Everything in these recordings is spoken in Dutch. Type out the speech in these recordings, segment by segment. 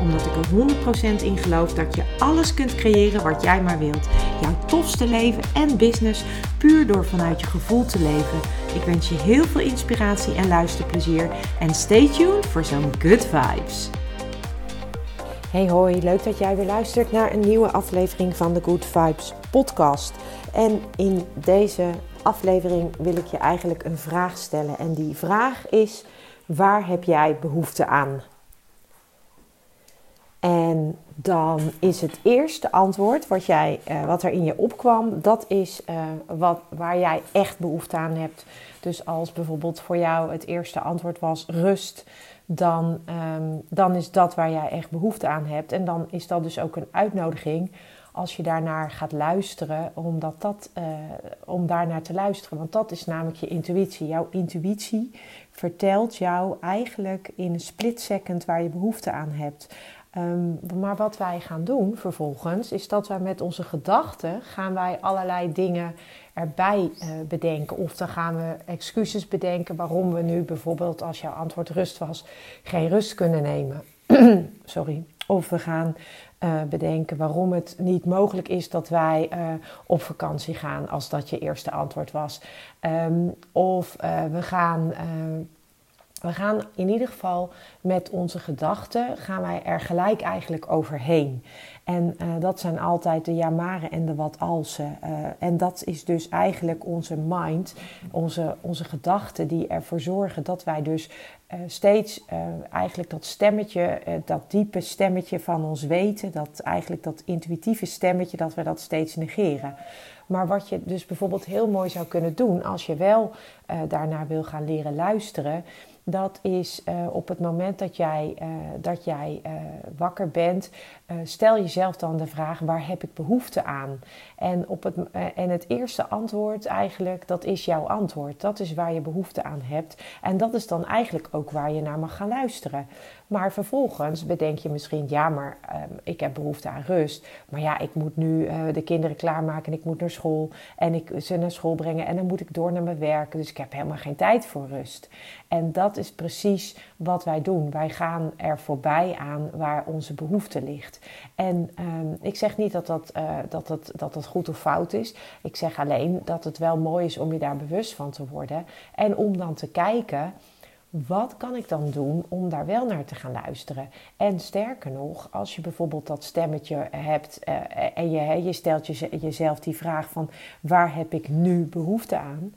Omdat ik er 100% in geloof dat je alles kunt creëren wat jij maar wilt. Jouw tofste leven en business puur door vanuit je gevoel te leven. Ik wens je heel veel inspiratie en luisterplezier. En stay tuned voor zo'n good vibes. Hey hoi, leuk dat jij weer luistert naar een nieuwe aflevering van de Good Vibes podcast. En in deze aflevering wil ik je eigenlijk een vraag stellen. En die vraag is: waar heb jij behoefte aan? En dan is het eerste antwoord wat, jij, uh, wat er in je opkwam, dat is uh, wat, waar jij echt behoefte aan hebt. Dus als bijvoorbeeld voor jou het eerste antwoord was rust, dan, um, dan is dat waar jij echt behoefte aan hebt. En dan is dat dus ook een uitnodiging als je daarnaar gaat luisteren, omdat dat, uh, om daarnaar te luisteren. Want dat is namelijk je intuïtie. Jouw intuïtie vertelt jou eigenlijk in een split second waar je behoefte aan hebt. Um, maar wat wij gaan doen vervolgens, is dat wij met onze gedachten gaan wij allerlei dingen erbij uh, bedenken. Of dan gaan we excuses bedenken waarom we nu bijvoorbeeld, als jouw antwoord rust was, geen rust kunnen nemen. Sorry. Of we gaan uh, bedenken waarom het niet mogelijk is dat wij uh, op vakantie gaan, als dat je eerste antwoord was. Um, of we gaan we gaan in ieder geval met onze gedachten, gaan wij er gelijk eigenlijk overheen. En uh, dat zijn altijd de jamaren en de wat alsen. Uh, en dat is dus eigenlijk onze mind, onze, onze gedachten die ervoor zorgen dat wij dus uh, steeds eigenlijk dat stemmetje, dat diepe stemmetje van ons weten, dat eigenlijk dat intuïtieve stemmetje, dat we dat steeds negeren. Maar wat je dus bijvoorbeeld heel mooi zou kunnen doen als je wel daarnaar wil gaan leren luisteren, dat is op het moment dat jij, dat jij wakker bent, stel jezelf dan de vraag: waar heb ik behoefte aan? En, op het, en het eerste antwoord eigenlijk, dat is jouw antwoord. Dat is waar je behoefte aan hebt. En dat is dan eigenlijk ook waar je naar mag gaan luisteren. Maar vervolgens bedenk je misschien: ja, maar um, ik heb behoefte aan rust. Maar ja, ik moet nu de kinderen klaarmaken en ik moet naar school. En ik ze naar school brengen en dan moet ik door naar mijn werk. Dus ik heb helemaal geen tijd voor rust. En dat is precies wat wij doen. Wij gaan er voorbij aan waar onze behoefte ligt. En um, ik zeg niet dat dat, uh, dat, dat dat goed of fout is. Ik zeg alleen dat het wel mooi is om je daar bewust van te worden. En om dan te kijken. Wat kan ik dan doen om daar wel naar te gaan luisteren? En sterker nog, als je bijvoorbeeld dat stemmetje hebt uh, en je, je stelt jezelf die vraag van waar heb ik nu behoefte aan?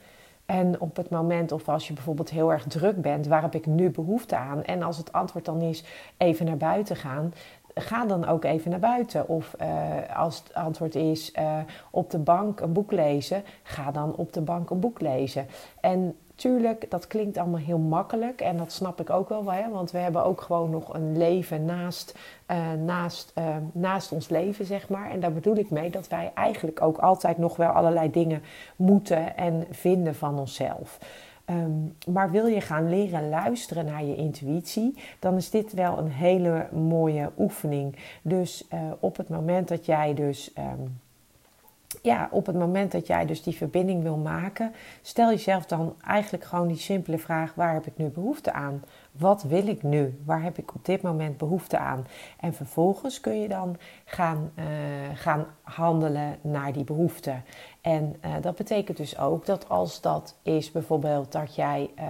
En op het moment, of als je bijvoorbeeld heel erg druk bent, waar heb ik nu behoefte aan? En als het antwoord dan is even naar buiten gaan, ga dan ook even naar buiten. Of uh, als het antwoord is uh, op de bank een boek lezen, ga dan op de bank een boek lezen. En tuurlijk, dat klinkt allemaal heel makkelijk en dat snap ik ook wel, hè, want we hebben ook gewoon nog een leven naast, uh, naast, naast ons leven, zeg maar. En daar bedoel ik mee dat wij eigenlijk ook altijd nog wel allerlei dingen moeten en vinden van onszelf. Um, maar wil je gaan leren luisteren naar je intuïtie, dan is dit wel een hele mooie oefening. Dus uh, op het moment dat jij dus. Um, ja, op het moment dat jij dus die verbinding wil maken, stel jezelf dan eigenlijk gewoon die simpele vraag: waar heb ik nu behoefte aan? Wat wil ik nu? Waar heb ik op dit moment behoefte aan? En vervolgens kun je dan gaan, uh, gaan handelen naar die behoefte. En uh, dat betekent dus ook dat als dat is bijvoorbeeld dat jij uh,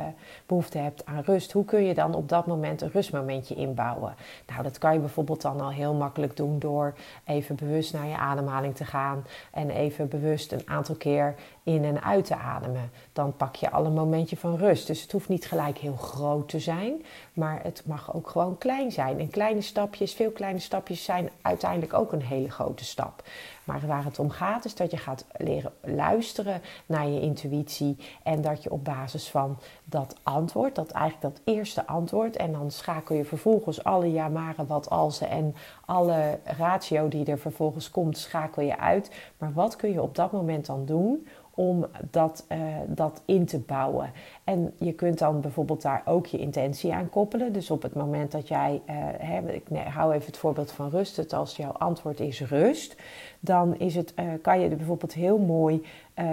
behoefte hebt aan rust, hoe kun je dan op dat moment een rustmomentje inbouwen? Nou, dat kan je bijvoorbeeld dan al heel makkelijk doen door even bewust naar je ademhaling te gaan en even bewust een aantal keer in en uit te ademen. Dan pak je al een momentje van rust. Dus het hoeft niet gelijk heel groot te zijn, maar het mag ook gewoon klein zijn. En kleine stapjes, veel kleine stapjes zijn uiteindelijk ook een hele grote stap. Maar waar het om gaat is dat je gaat leren luisteren naar je intuïtie en dat je op basis van dat antwoord, dat eigenlijk dat eerste antwoord, en dan schakel je vervolgens alle ja, maren, wat als en alle ratio die er vervolgens komt, schakel je uit. Maar wat kun je op dat moment dan doen om dat, uh, dat in te bouwen. En je kunt dan bijvoorbeeld daar ook je intentie aan koppelen. Dus op het moment dat jij, uh, hè, ik hou even het voorbeeld van rust, het als jouw antwoord is rust, dan is het, uh, kan je er bijvoorbeeld heel mooi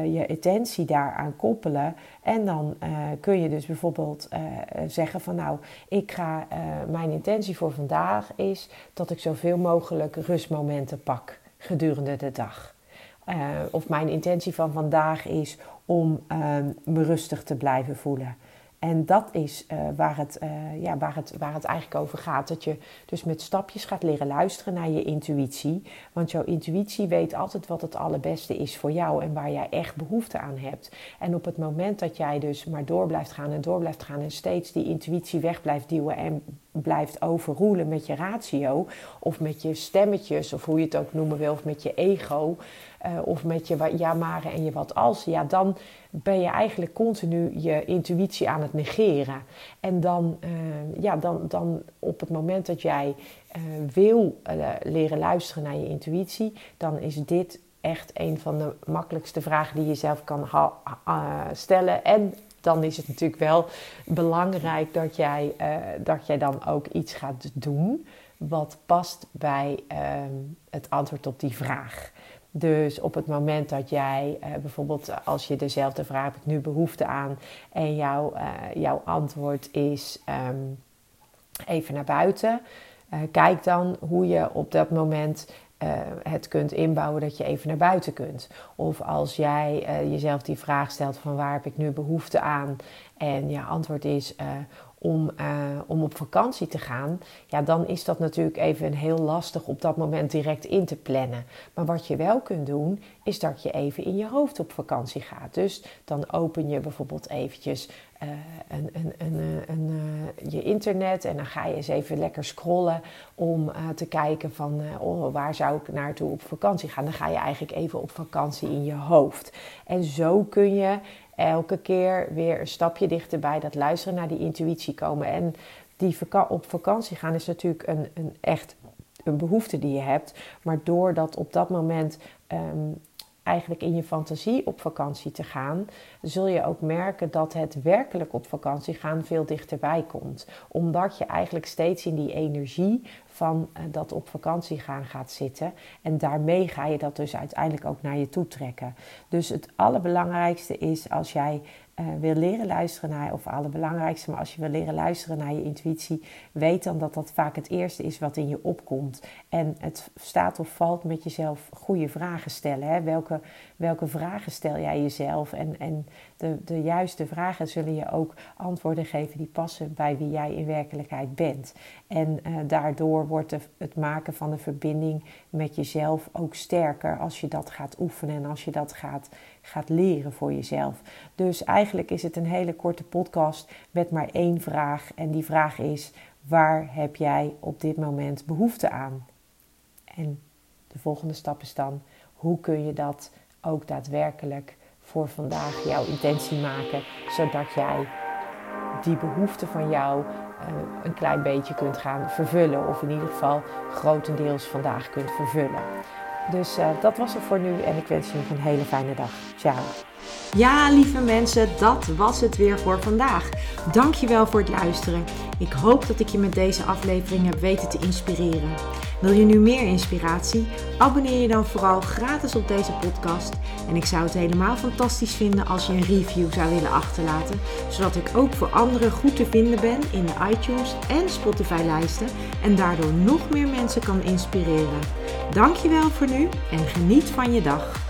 je intentie daaraan koppelen. En dan kun je dus bijvoorbeeld zeggen van nou, ik ga, mijn intentie voor vandaag is dat ik zoveel mogelijk rustmomenten pak gedurende de dag. Of mijn intentie van vandaag is om uh, me rustig te blijven voelen. En dat is uh, waar, het, ja, waar, het, waar het eigenlijk over gaat. Dat je dus met stapjes gaat leren luisteren naar je intuïtie. Want jouw intuïtie weet altijd wat het allerbeste is voor jou en waar jij echt behoefte aan hebt. En op het moment dat jij dus maar door blijft gaan en door blijft gaan en steeds die intuïtie weg blijft duwen en blijft overroelen met je ratio of met je stemmetjes of hoe je het ook noemen wil of met je ego uh, of met je ja maar en je wat als, ja dan ben je eigenlijk continu je intuïtie aan het negeren. En dan, uh, ja, dan, dan op het moment dat jij uh, wil leren luisteren naar je intuïtie, dan is dit echt een van de makkelijkste vragen die je zelf kan stellen. En dan is het natuurlijk wel belangrijk dat jij, uh, dat jij dan ook iets gaat doen wat past bij uh, het antwoord op die vraag. Dus op het moment dat jij uh, bijvoorbeeld, als je dezelfde vraag heb ik nu behoefte aan en jouw, jouw antwoord is um, even naar buiten, kijk dan hoe je op dat moment uh, het kunt inbouwen dat je even naar buiten kunt. Of als jij uh, jezelf die vraag stelt van waar heb ik nu behoefte aan en je antwoord is om, om op vakantie te gaan, ja, dan is dat natuurlijk even heel lastig op dat moment direct in te plannen. Maar wat je wel kunt doen, is dat je even in je hoofd op vakantie gaat. Dus dan open je bijvoorbeeld eventjes uh, een, een, een, uh, je internet en dan ga je eens even lekker scrollen om te kijken van oh, waar zou ik naartoe op vakantie gaan. Dan ga je eigenlijk even op vakantie in je hoofd. En zo kun je elke keer weer een stapje dichterbij dat luisteren naar die intuïtie komen. En die op vakantie gaan is natuurlijk een, een echt een behoefte die je hebt. Maar doordat op dat moment um, eigenlijk in je fantasie op vakantie te gaan, zul je ook merken dat het werkelijk op vakantie gaan veel dichterbij komt. Omdat je eigenlijk steeds in die energie van uh, dat op vakantie gaan gaat zitten. En daarmee ga je dat dus uiteindelijk ook naar je toe trekken. Dus het allerbelangrijkste is als jij uh, wil leren luisteren naar, of allerbelangrijkste, maar als je wil leren luisteren naar je intuïtie, weet dan dat dat vaak het eerste is wat in je opkomt. En het staat of valt met jezelf goede vragen stellen. Hè? Welke, welke vragen stel jij jezelf? En, en de, de juiste vragen zullen je ook antwoorden geven die passen bij wie jij in werkelijkheid bent. En uh, daardoor wordt de, het maken van een verbinding met jezelf ook sterker als je dat gaat oefenen en als je dat gaat, gaat leren voor jezelf. Dus eigenlijk is het een hele korte podcast met maar één vraag. En die vraag is: waar heb jij op dit moment behoefte aan? En de volgende stap is dan: hoe kun je dat ook daadwerkelijk voor vandaag jouw intentie maken, zodat jij die behoefte van jou uh, een klein beetje kunt gaan vervullen, of in ieder geval grotendeels vandaag kunt vervullen. Dus uh, dat was het voor nu en ik wens je nog een hele fijne dag. Ciao. Ja, lieve mensen, dat was het weer voor vandaag. Dankjewel voor het luisteren. Ik hoop dat ik je met deze aflevering heb weten te inspireren. Wil je nu meer inspiratie? Abonneer je dan vooral gratis op deze podcast. En ik zou het helemaal fantastisch vinden als je een review zou willen achterlaten, zodat ik ook voor anderen goed te vinden ben in de iTunes en Spotify lijsten en daardoor nog meer mensen kan inspireren. Dankjewel voor nu en geniet van je dag.